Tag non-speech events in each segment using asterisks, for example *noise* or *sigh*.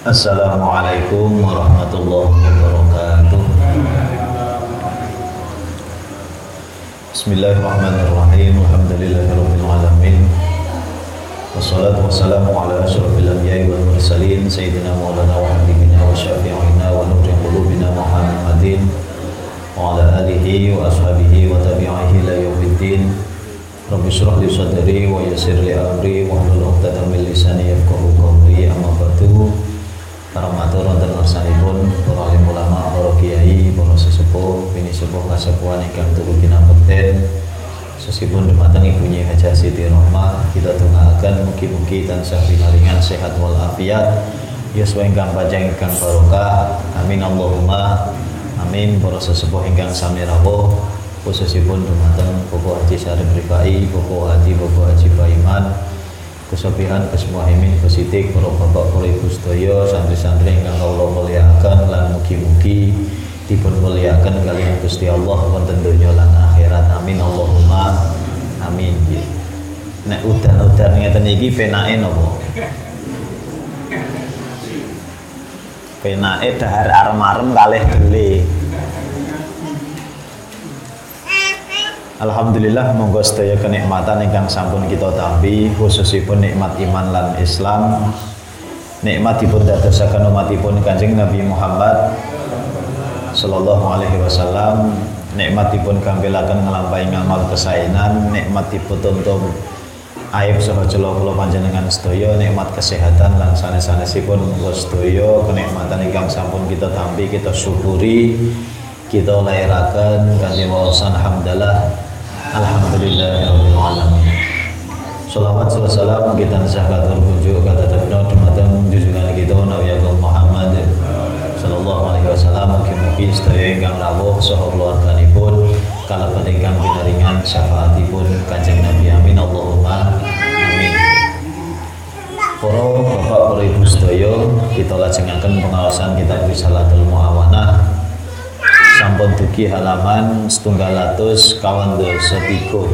Assalamualaikum warahmatullahi wabarakatuh. Bismillahirrahmanirrahim. Alhamdulillahirabbil alamin. Wassalatu wassalamu ala asyrafil anbiya'i wal mursalin. Sayyidina maulana wa habibina wa syafi'ina wa nurri qulubina Muhammadin wa ala alihi wa ashabihi wa tabi'ihi ila yaumiddin Rabbi syrah li sadri wa yassir li amri wa hlul 'uqdatam min lisani yafqahu qawli. Amma para matur wonten ngarsanipun para ulama, para kiai, para sesepuh, bini sepuh kasepuhan ingkang turu kinapekten. Sesipun dumateng ibunya Haja Siti Rohmah, kita tunggakan mugi-mugi tansah pinaringan sehat walafiat. Yuswa ingkang panjang ingkang barokah. Amin Allahumma. Amin para sesepuh ingkang sami rawuh khususipun dumateng Bapak Haji Syarif Rifai, Bapak Haji Bapak Haji Baiman, kesopihan kesmuhaimin kesitik bapak para ibu sedaya santri-santri ingkang kawula mulyakaken lan mugi-mugi dipun mulyakaken kaliyan Gusti Allah wonten donya lan akhirat. Amin Allahumma. Amin. Nek udan-udan ngeten iki penake napa? Penake dahar arem-arem kalih gele Alhamdulillah monggo sedaya kenikmatan ingkang sampun kita tampi khususipun nikmat iman lan Islam. Nikmatipun dadosaken umatipun Kanjeng Nabi Muhammad sallallahu alaihi wasallam. Nikmatipun kampilaken nglampahi ngamal kesainan. Nikmatipun tuntum aib saha cela kula panjenengan sedaya. Nikmat kesehatan lan sanes-sanesipun kula sedaya. Kenikmatan ingkang sampun kita tampi kita syukuri kita lahiraken kanthi wawasan hamdalah Alhamdulillahirabbil alamin. Salawat salam kita nasahat rujuk kata tabna dumateng junjungan kita Nabi Muhammad sallallahu alaihi wasallam mugi-mugi sedaya ingkang rawuh saha keluarganipun kalebet ingkang pinaringan syafaatipun Kanjeng Nabi amin Allahumma amin. Para bapak para ibu kita lajengaken pengawasan kitab Risalatul Muawanah sampun dugi halaman setunggal atus kawan dosa tiga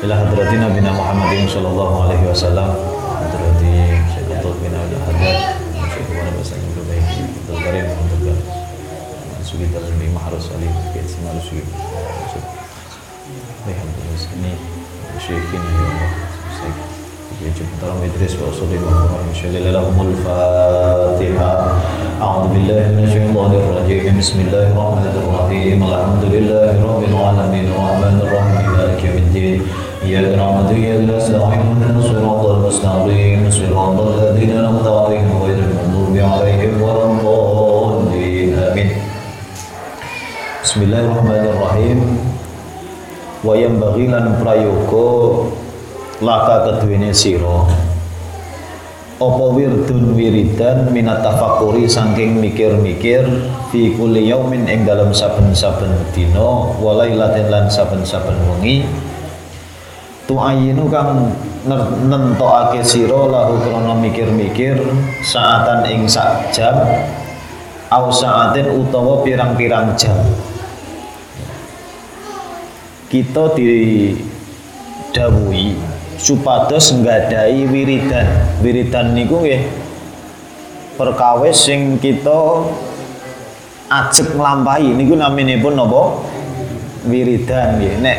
ila hadrati Nabi Muhammadin sallallahu alaihi wasallam hadrati Syekhatul bin Abdul Haddad Syekhatul Bahasa Ibu Baik Abdul Karim Karim Sugi Talbi Maharus Ali Kait Simal Sugi Alhamdulillah ini Syekhin ya Allah Idris wa Usulih wa Quran Syalillah lahumul Fatihah أعوذ بالله من الشيطان الرجيم. بسم الله الرحمن الرحيم. الحمد لله رب العالمين. الرحمن الرحيم. مالك يوم الدين. إياك نعبد وإياك نستعين. اهدنا الصراط المستقيم. صراط الذين أنعمت عليهم غير المغضوب عليهم ولا الضالين. آمين. بسم الله الرحمن الرحيم. وينبغي lan prayoga laka keduwene sira. Apa wirdun wiridan minat tafakuri saking mikir-mikir fi kulli yaumin ing dalam saben-saben dina walailatin lan saben-saben wengi. Tuayinu kang nentokake sira lahu krana mikir-mikir saatan ing sak jam au saatin utawa pirang-pirang jam. Kita didhawuhi supados nggadai wiridan. Wiridan niku nggih perkawis sing kita ajek nglampahi niku naminipun napa? Wiridan nggih. Nek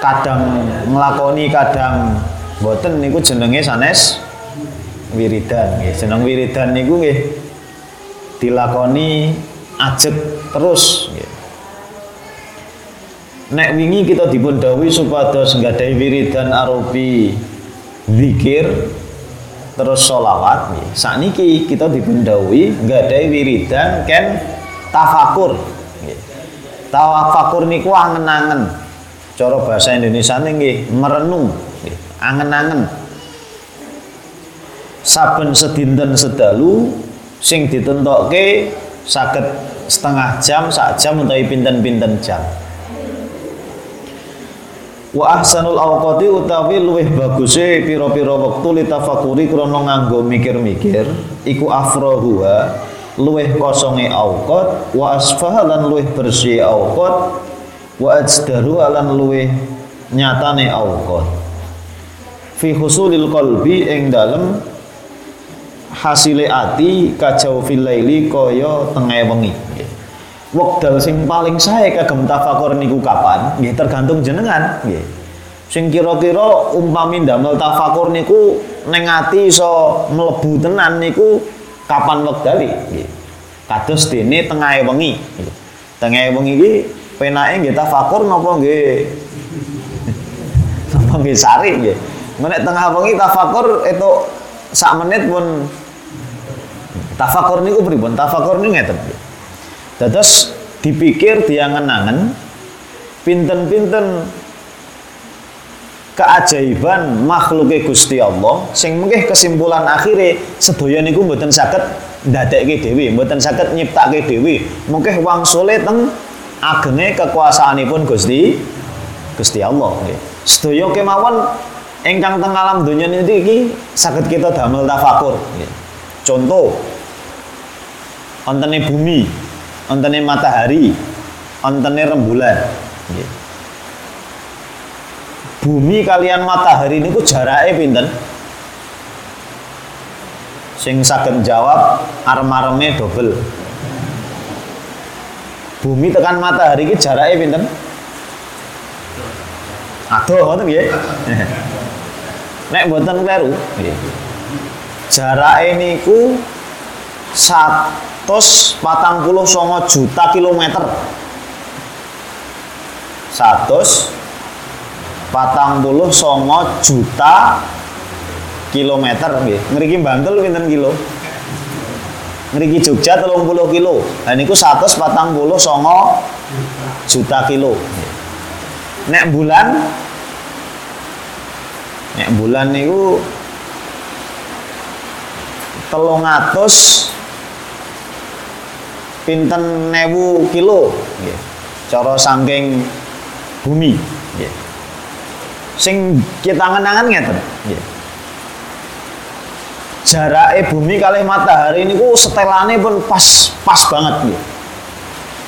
kadang nglakoni kadang boten niku jenenge sanes wiridan nggih. Jeneng wiridan niku nggih dilakoni ajek terus nggih. Nek wingi kita dipun dawuhi supados nggadahi wiridan arupi zikir terus sholawat nggih. Sakniki kita dipun dawuhi nggadahi wiridan ken tafakur. Nggih. Tafakur niku angen-angen. Cara bahasa Indonesia nggih merenung, nggih. Angen-angen. Saben sedinten sedalu sing ditentokke saged setengah jam, sak jam utawi pinten-pinten jam. Wa ahsanul awqati utawi luwih baguse pira-pira wektu litafakuri krana nganggo mikir-mikir iku afrohuwa luwih kosonge awqat wa asfaha lan bersih awqat wa ajdaru lan luwih nyatane awqat fi husulil qalbi ing dalem hasile ati kajau fil laili kaya tengah wengi. Wekdal sing paling sae kagem tafakur niku kapan? Nggih tergantung jenengan nggih. Sing kira-kira umpami ndamel tafakur niku ning ati iso mlebu tenan niku kapan wektale nggih. Kados dene tengah wengi. Tengah wengi iki penake nggih tafakur napa nggih *laughs* napa nggih sari nggih. Menek tengah wengi tafakur itu sak menit pun tafakur niku pripun? Tafakur niku ngeten. Dados dipikir diangen-angen pinten-pinten keajaiban makhluke Gusti Allah sing mungkin kesimpulan akhirnya sedaya niku mboten saged ndadekke dhewe, mboten saged nyiptake dhewe. Mungkin wangsule teng agene kekuasaanipun Gusti Gusti Allah nggih. Sedaya kemawon ingkang teng alam donya niki saged kita damel tafakur nggih. Contoh ontene bumi, ontene matahari, ontene rembulan nggih. Bumi kalian matahari niku jarake pinten? Sing saged jawab arem-areme double. Bumi tekan matahari iki jarake pinten? Adoh ngoten nggih. *laughs* Nek mboten kleru nggih. Jarake niku 149 juta kilometer. 100 patang puluh songo juta kilometer nggih. Ngriki Bantul pinten kilo? Ngriki Jogja telung puluh kilo. Lah niku 149 juta kilo. Nek bulan Nek bulan niku telung atus pinten newu kilo nggih. Cara saking bumi nggih sing kita ngenangan ngeten nggih. Jarake bumi kali matahari niku setelane pun pas pas banget.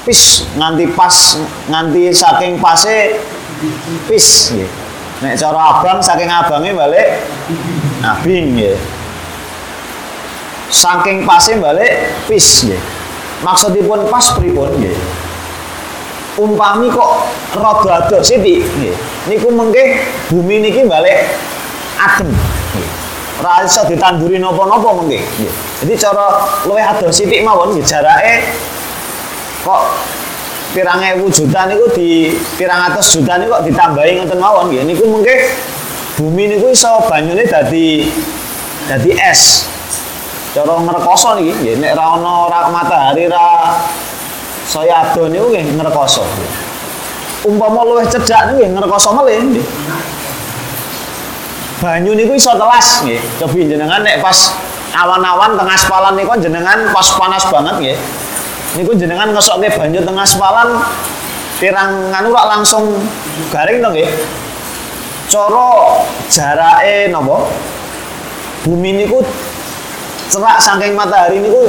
Pis nganti pas nganti saking pase pis nggih. Nek cara abang saking abange balik abing nggih. Saking pase balik pis nggih. Maksudipun pas pripun nggih umpami kok rada ado sithik nggih. Niku mengke bumi niki balik adem. Ora iso ditanduri napa-napa mengke. Nggih. Jadi cara luwih ado sithik mawon nggih jarake kok pirang ewu juta niku di pirang atus juta niku kok ditambahi ngoten mawon nggih. Niku mengke bumi niku iso banyune dadi dadi es. Cara ngrekoso niki nggih nek ra ana matahari ra saya ado niku nggih ngrekoso. Umpama luwih niku nggih melih nggih. Banyu niku iso telas nggih. Cobi jenengan nek pas awan-awan tengah aspalan niku jenengan pas panas banget nggih. Niku jenengan ngesokke banyu tengah aspalan pirang nganu langsung garing to nggih. Cara jarake napa? Bumi niku cerak saking matahari niku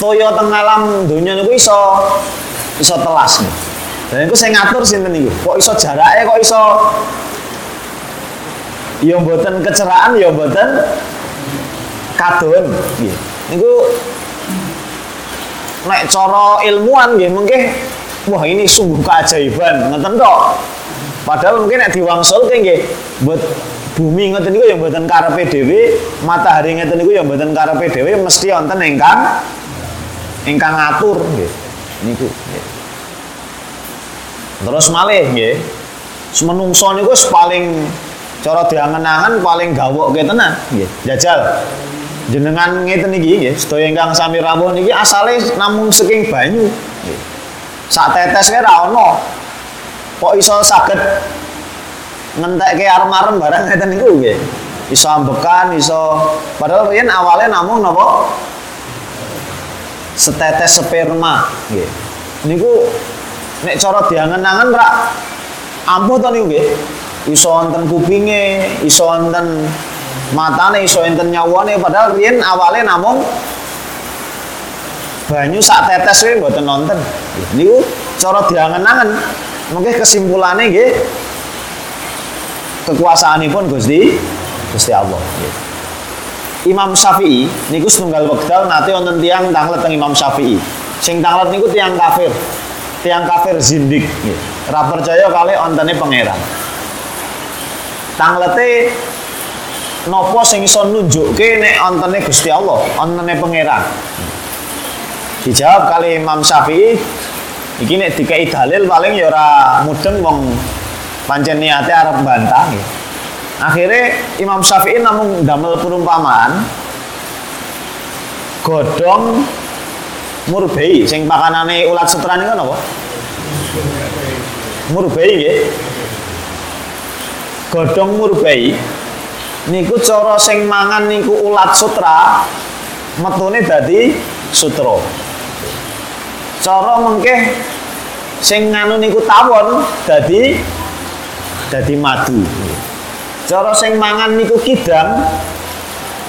toyo teng alam donya niku iso iso telas. Dan itu saya ngatur sinten niku. Kok iso jarake kok iso ya mboten kecerahan ya mboten kadon nggih. Niku nek cara ilmuwan nggih mungkin wah ini sungguh keajaiban ngoten tok. Padahal mungkin nek diwangsulke nggih buat bumi ngoten niku yang mboten karepe dhewe, matahari ngoten niku yang mboten karepe dhewe mesti wonten ingkang ingkang ngatur nggih. Niku nggih. Terus malih nggih. Semenungso niku paling cara diangen-angen paling gawok tenan nggih. Jajal. Jenengan ngeten niki nggih sedaya ingkang sami rawuh niki asale namung saking banyu nggih. Sak tetes wae ra ono. Kok iso saged ngentekke arem-arem barang ngeten niku nggih iso ambekan iso padahal yen awalnya namung napa setetes sperma nggih. Niku nek cara diangen-angen rak ampuh to niku nggih. Iso wonten kupinge, iso wonten matane, iso enten nyawane padahal riyen awale namung banyu sak tetes wae mboten nonton. Niku cara diangen-angen mungkin kesimpulannya nggih kekuasaanipun Gusti Gusti Allah nggih. Imam Syafi'i niku setunggal wekdal nate wonten tiyang tanglet teng Imam Syafi'i. Sing tanglet niku tiyang kafir. Tiyang kafir zindik nggih. Ora percaya kalih ontene pangeran. Tanglete napa sing iso nunjukke nek ontene Gusti Allah, ontene pangeran. Dijawab kali Imam Syafi'i iki nek dikai dalil paling ya ora mudeng wong pancen niate arep bantah nggih akhirnya Imam Syafi'i namun damel perumpamaan godong murbei sing pakanane ulat sutra niku napa murbei nggih. Godong murbei niku cara sing mangan niku ulat sutra metune dadi sutra. Cara mengke sing nganu niku tawon dadi dadi madu Cara sing mangan niku kidang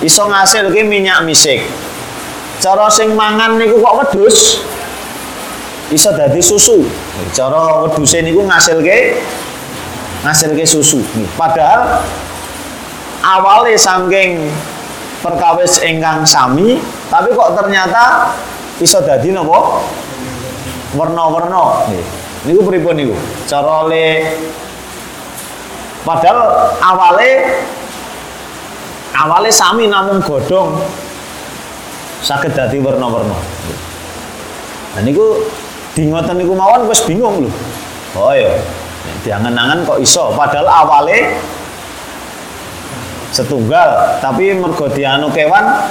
iso ngasilke minyak misik. Cara sing mangan niku kok wedhus iso dadi susu. Cara wedhuse niku ngasilke ngasilke susu. Padahal awalnya saking perkawis ingkang sami, tapi kok ternyata iso dadi napa? Werna-werna. Niku pripun niku? Cara le Padahal awale awale sami namun godhong saged dadi warna-warna. Nah niku di ngoten niku mawon wis bingung lho. Oh ya, diangen-angen kok iso padahal awale setunggal tapi mergo dianu kewan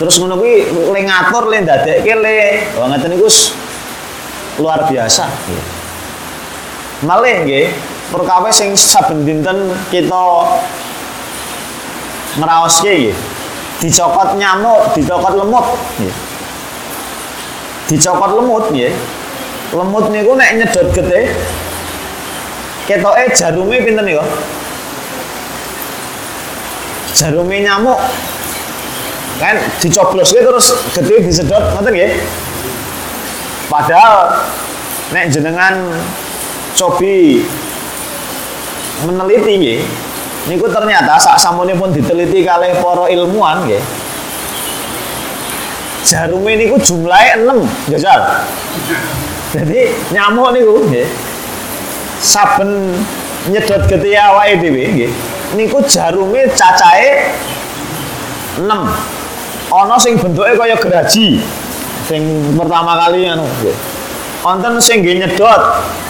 terus ngono kuwi le ngatur le ndadekke le wong niku luar biasa. Malih nggih perkawis sing saben dinten kita ngraoske nggih. Dicokot nyamuk, dicokot lemut nggih. Dicokot lemut nggih. Lemut niku nek nyedot gete ketoke jarume pinten niku? Jarume nyamuk kan dicobloske terus gede disedot ngoten nggih. Padahal nek jenengan cobi meneliti nggih. Niku ternyata sak pun diteliti kalih para ilmuwan nggih. Jarume niku jumlahe 6 jajal jadi nyamuk niku nggih. Saben nyedot getih awake dhewe nggih niku jarume cacahe 6 ana sing bentuke kaya geraji sing pertama kali anu wonten sing nggih nyedot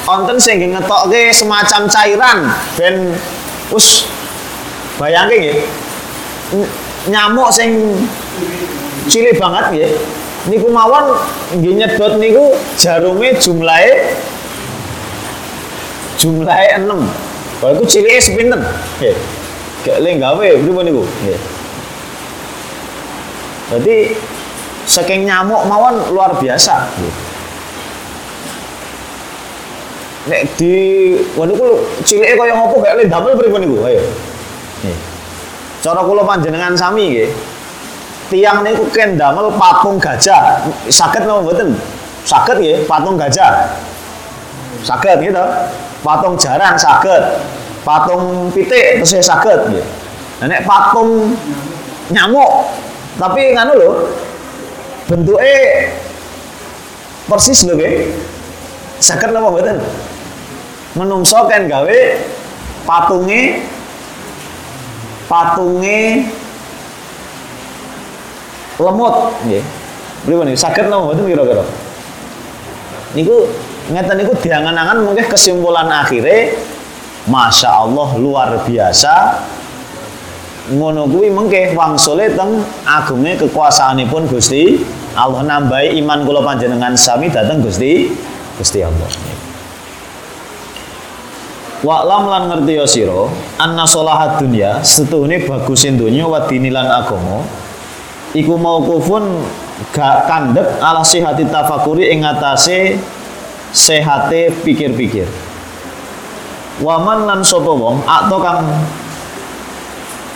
wonten sing nggih ngetokke semacam cairan ben us bayangke nggih nyamuk sing cilik banget nggih. Niku mawon nggih nyedot niku jarume jumlahe jumlahe 6 Kalau itu cilike sepinten nggih. Gak le gawe pripun niku? Nggih. Berarti saking nyamuk mawon luar biasa. nggih nek di waduh kulo cilike kaya ngopo gak le damel pripun niku ayo. Nih cara kula panjenengan sami nggih. Tiang niku ken damel patung gajah. Saged napa mboten? Saged nggih patung gajah. Saged gitu patung jarang saged. Patung pitik terus saged nggih. Nah, nek patung nyamuk. Tapi nganu lho bentuknya persis lho nggih. Saged napa mboten menungso kan gawe patunge patunge lemut nggih. Pripun niku saged napa mboten kira-kira? Niku ngeten niku diangan-angan mungkin kesimpulan akhirnya Masya Allah luar biasa ngono kuwi mengke wangsule teng agunge kekuasaanipun Gusti Allah nambahi iman kula panjenengan sami dateng Gusti Gusti Allah. Wa lam lan ngerti ya sira anna sholahat dunya setuhune bagusin dunya wa dinilan agama iku mauqufun gak kandhek ala sihati tafakuri ing ngatasé sehate pikir-pikir. Waman lan sapa wong atau kang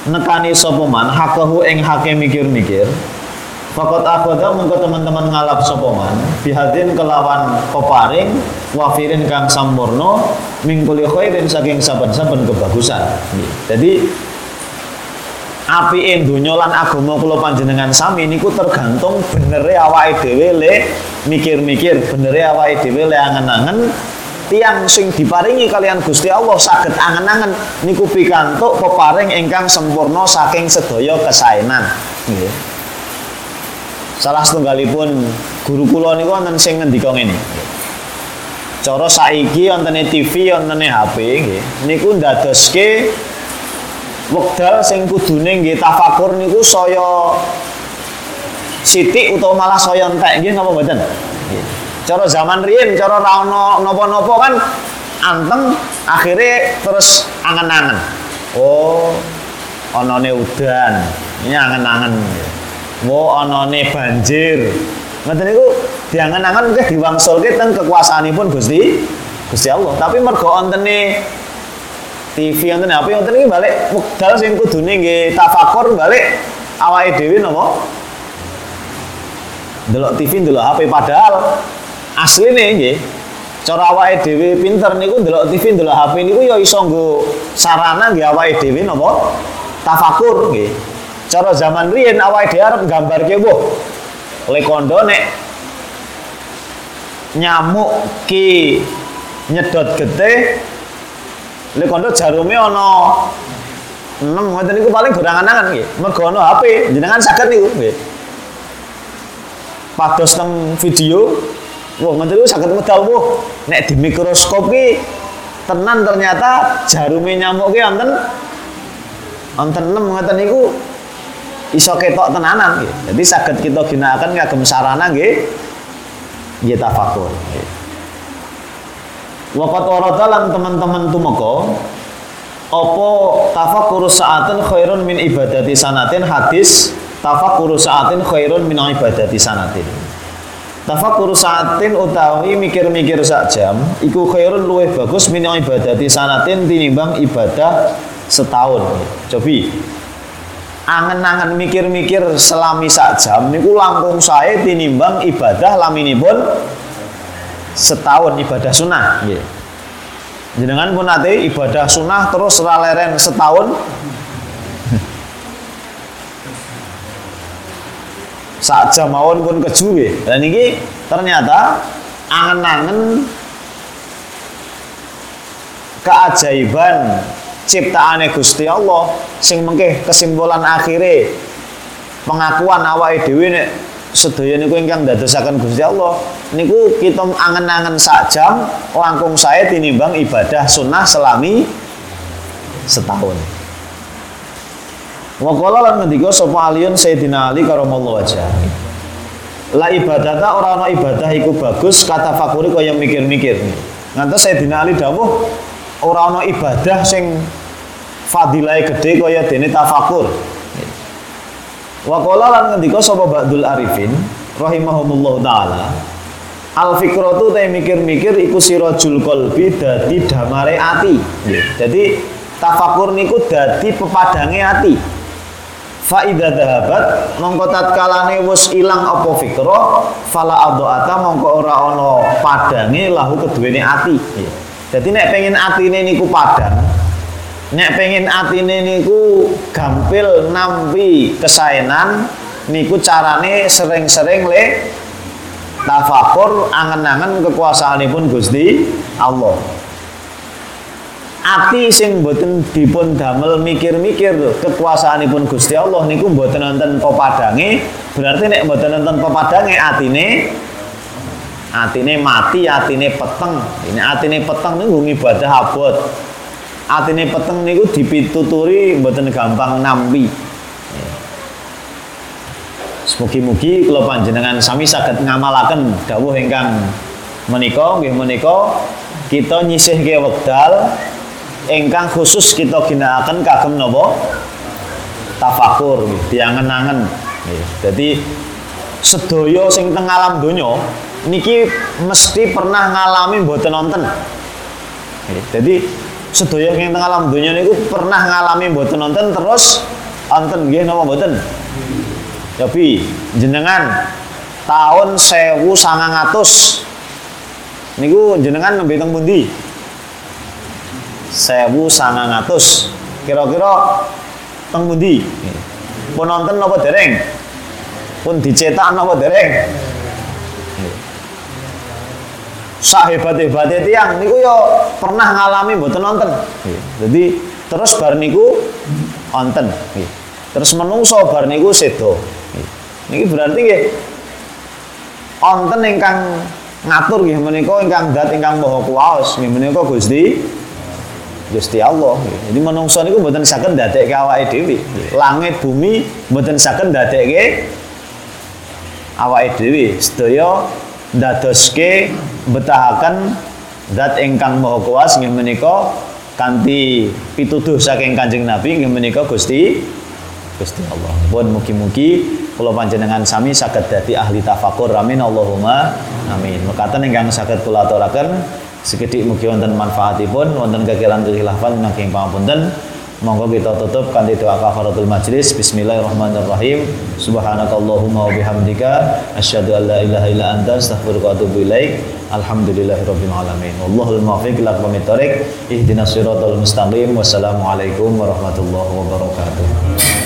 nekani sapa man hakahu ing hake mikir-mikir Fakot akhadha mengko teman-teman ngalap sopoman bihadin kelawan peparing wafirin kang sampurno mingkuli khairin saking saben-saben kebagusan. Jadi apike donya lan agama kula panjenengan sami niku tergantung benere awake dhewe le mikir-mikir, benere awake dhewe le angen-angen tiang sing diparingi kalian Gusti Allah saged angen-angen niku pikantuk peparing ingkang sempurna saking sedaya kesaenan nggih. Salah setunggalipun guru kula niku wonten sing ngendika ngene. Cara saiki wonten TV, wonten HP nggih. Niku ndadoske wekdal sing kudune nggih tafakur niku saya sithik utawa malah saya entek nggih napa mboten? Cara zaman riyin cara ra ono napa-napa kan anteng akhirnya terus angen-angen. Oh, onone udan. Ini angen-angen. Oh, onone banjir. Ngoten niku diangen-angen mungkin diwangsulke teng kekuasaanipun Gusti Gusti Allah. Tapi mergo ontene TV wonten HP wonten iki balik wekdal sing kudune nggih tafakur balik awake dhewe napa delok TV delok HP padahal asline nggih cara awake dhewe pinter niku delok TV delok HP niku ya iso nggo sarana nggih awake dhewe napa tafakur nggih cara zaman riyen awake dhewe arep gambarke wah lekondo nek nyamuk ki nyedot getih Lek kondo jarume ana 6 ngoten niku paling gorangan-angan nggih. Mergo HP, jenengan saged niku nggih. Pados teng video, wah ngoten niku saged medal wah nek di mikroskop tenan ternyata jarume nyamuk ki wonten wonten 6 ngoten niku iso ketok tenanan nggih. Jadi saged kita ginakaken kagem sarana nggih nggih tafakur. Waqat warada lan teman-teman tumeka apa tafakkur sa'atin khairun min ibadati sanatin hadis tafakkur sa'atin khairun min ibadati sanatin Tafakkur sa'atin utawi mikir-mikir sak jam iku khairun luwih bagus min ibadati sanatin tinimbang ibadah setahun. Cobi angen-angen mikir-mikir selami sak jam niku langkung sae tinimbang ibadah laminipun setahun ibadah sunnah nggih. Jenengan pun nanti ibadah sunnah terus raleren setahun *laughs* saat jamawon pun kejuwe. Dan ini ternyata angen-angen keajaiban ciptaane Gusti Allah sing mengke kesimpulan akhirnya pengakuan awake dhewe nek sedaya niku ingkang dadosaken Gusti Allah niku kita angen-angen sak jam langkung saya tinimbang ibadah sunnah selami setahun. Wa qala lan ngendika sapa aliyun Sayyidina Ali karamallahu wajah. La ibadata ora ana ibadah iku bagus kata fakuri kaya mikir-mikir. Ngantos Sayyidina Ali dawuh ora ana ibadah sing fadilahe gede kaya dene tafakur. Wa qala lan ngendika sapa Ba'dul Arifin rahimahumullah taala Al fikratu te mikir-mikir iku sirajul qalbi dadi damare ati. Jadi tafakur niku dadi pepadange ati. Fa idza dhahabat mongko tatkalane wis ilang apa fikra fala adhaata mongko ora ana padange lahu keduwene ati. Jadi nek pengen atine niku padang, nek pengen atine niku gampil nampi kesaenan niku carane sering-sering le tafakur angen-angen kekuasaanipun Gusti Allah. Ati sing boten dipun damel mikir-mikir kekuasaanipun Gusti Allah niku boten nonton pepadange berarti nek boten nonton pepadange atine atine mati atine peteng. Ini atine peteng niku ibadah abot atine peteng niku dipituturi mboten gampang nampi. Mugi-mugi kula panjenengan sami saged ngamalaken dawuh ingkang menika nggih menika kita nyisihke wekdal ingkang khusus kita ginakaken kagem napa tafakur diangen-angen. Dadi sedaya sing teng alam donya niki mesti pernah ngalami mboten nonton. Jadi sedaya yang tengah alam dunia niku pernah ngalami mboten nonton terus wonten nggih napa mboten? Tapi jenengan tahun 1900 niku jenengan nembe teng pundi? 1900 kira-kira teng pundi? pun nonton napa dereng pun dicetak napa dereng sahebat-hebate tiang niku yo pernah ngalami mboten nonton. Jadi terus bar niku wonten Terus menungso bar niku sedo. Niki berarti nggih wonten ingkang ngatur nggih menika ingkang dat ingkang maha kuwaos nggih menika Gusti Gusti Allah. Jadi menungso niku mboten saged ndadekke awake dhewe. Langit bumi mboten saged ndadekke awake dhewe. Sedaya ndadoske betahaken zat ingkang maha kuwas nggih menika kanthi pituduh saking Kanjeng Nabi nggih menika Gusti Gusti Allah. Pun mugi-mugi kula panjenengan sami saged dadi ahli tafakur amin Allahumma amin. Mekaten ingkang saged kula aturaken sekedhik mugi wonten manfaatipun wonten kekiran khilafan nanging pangapunten Monggo kita tutup kanthi doa kafaratul majlis. Bismillahirrahmanirrahim. Subhanakallahumma wa bihamdika asyhadu an la ilaha illa anta astaghfiruka wa atubu ilaik. Alhamdulillahirabbil alamin. Wallahul muwaffiq ila aqwamit thoriq. Ihdinas siratal mustaqim. Wassalamualaikum warahmatullahi wabarakatuh.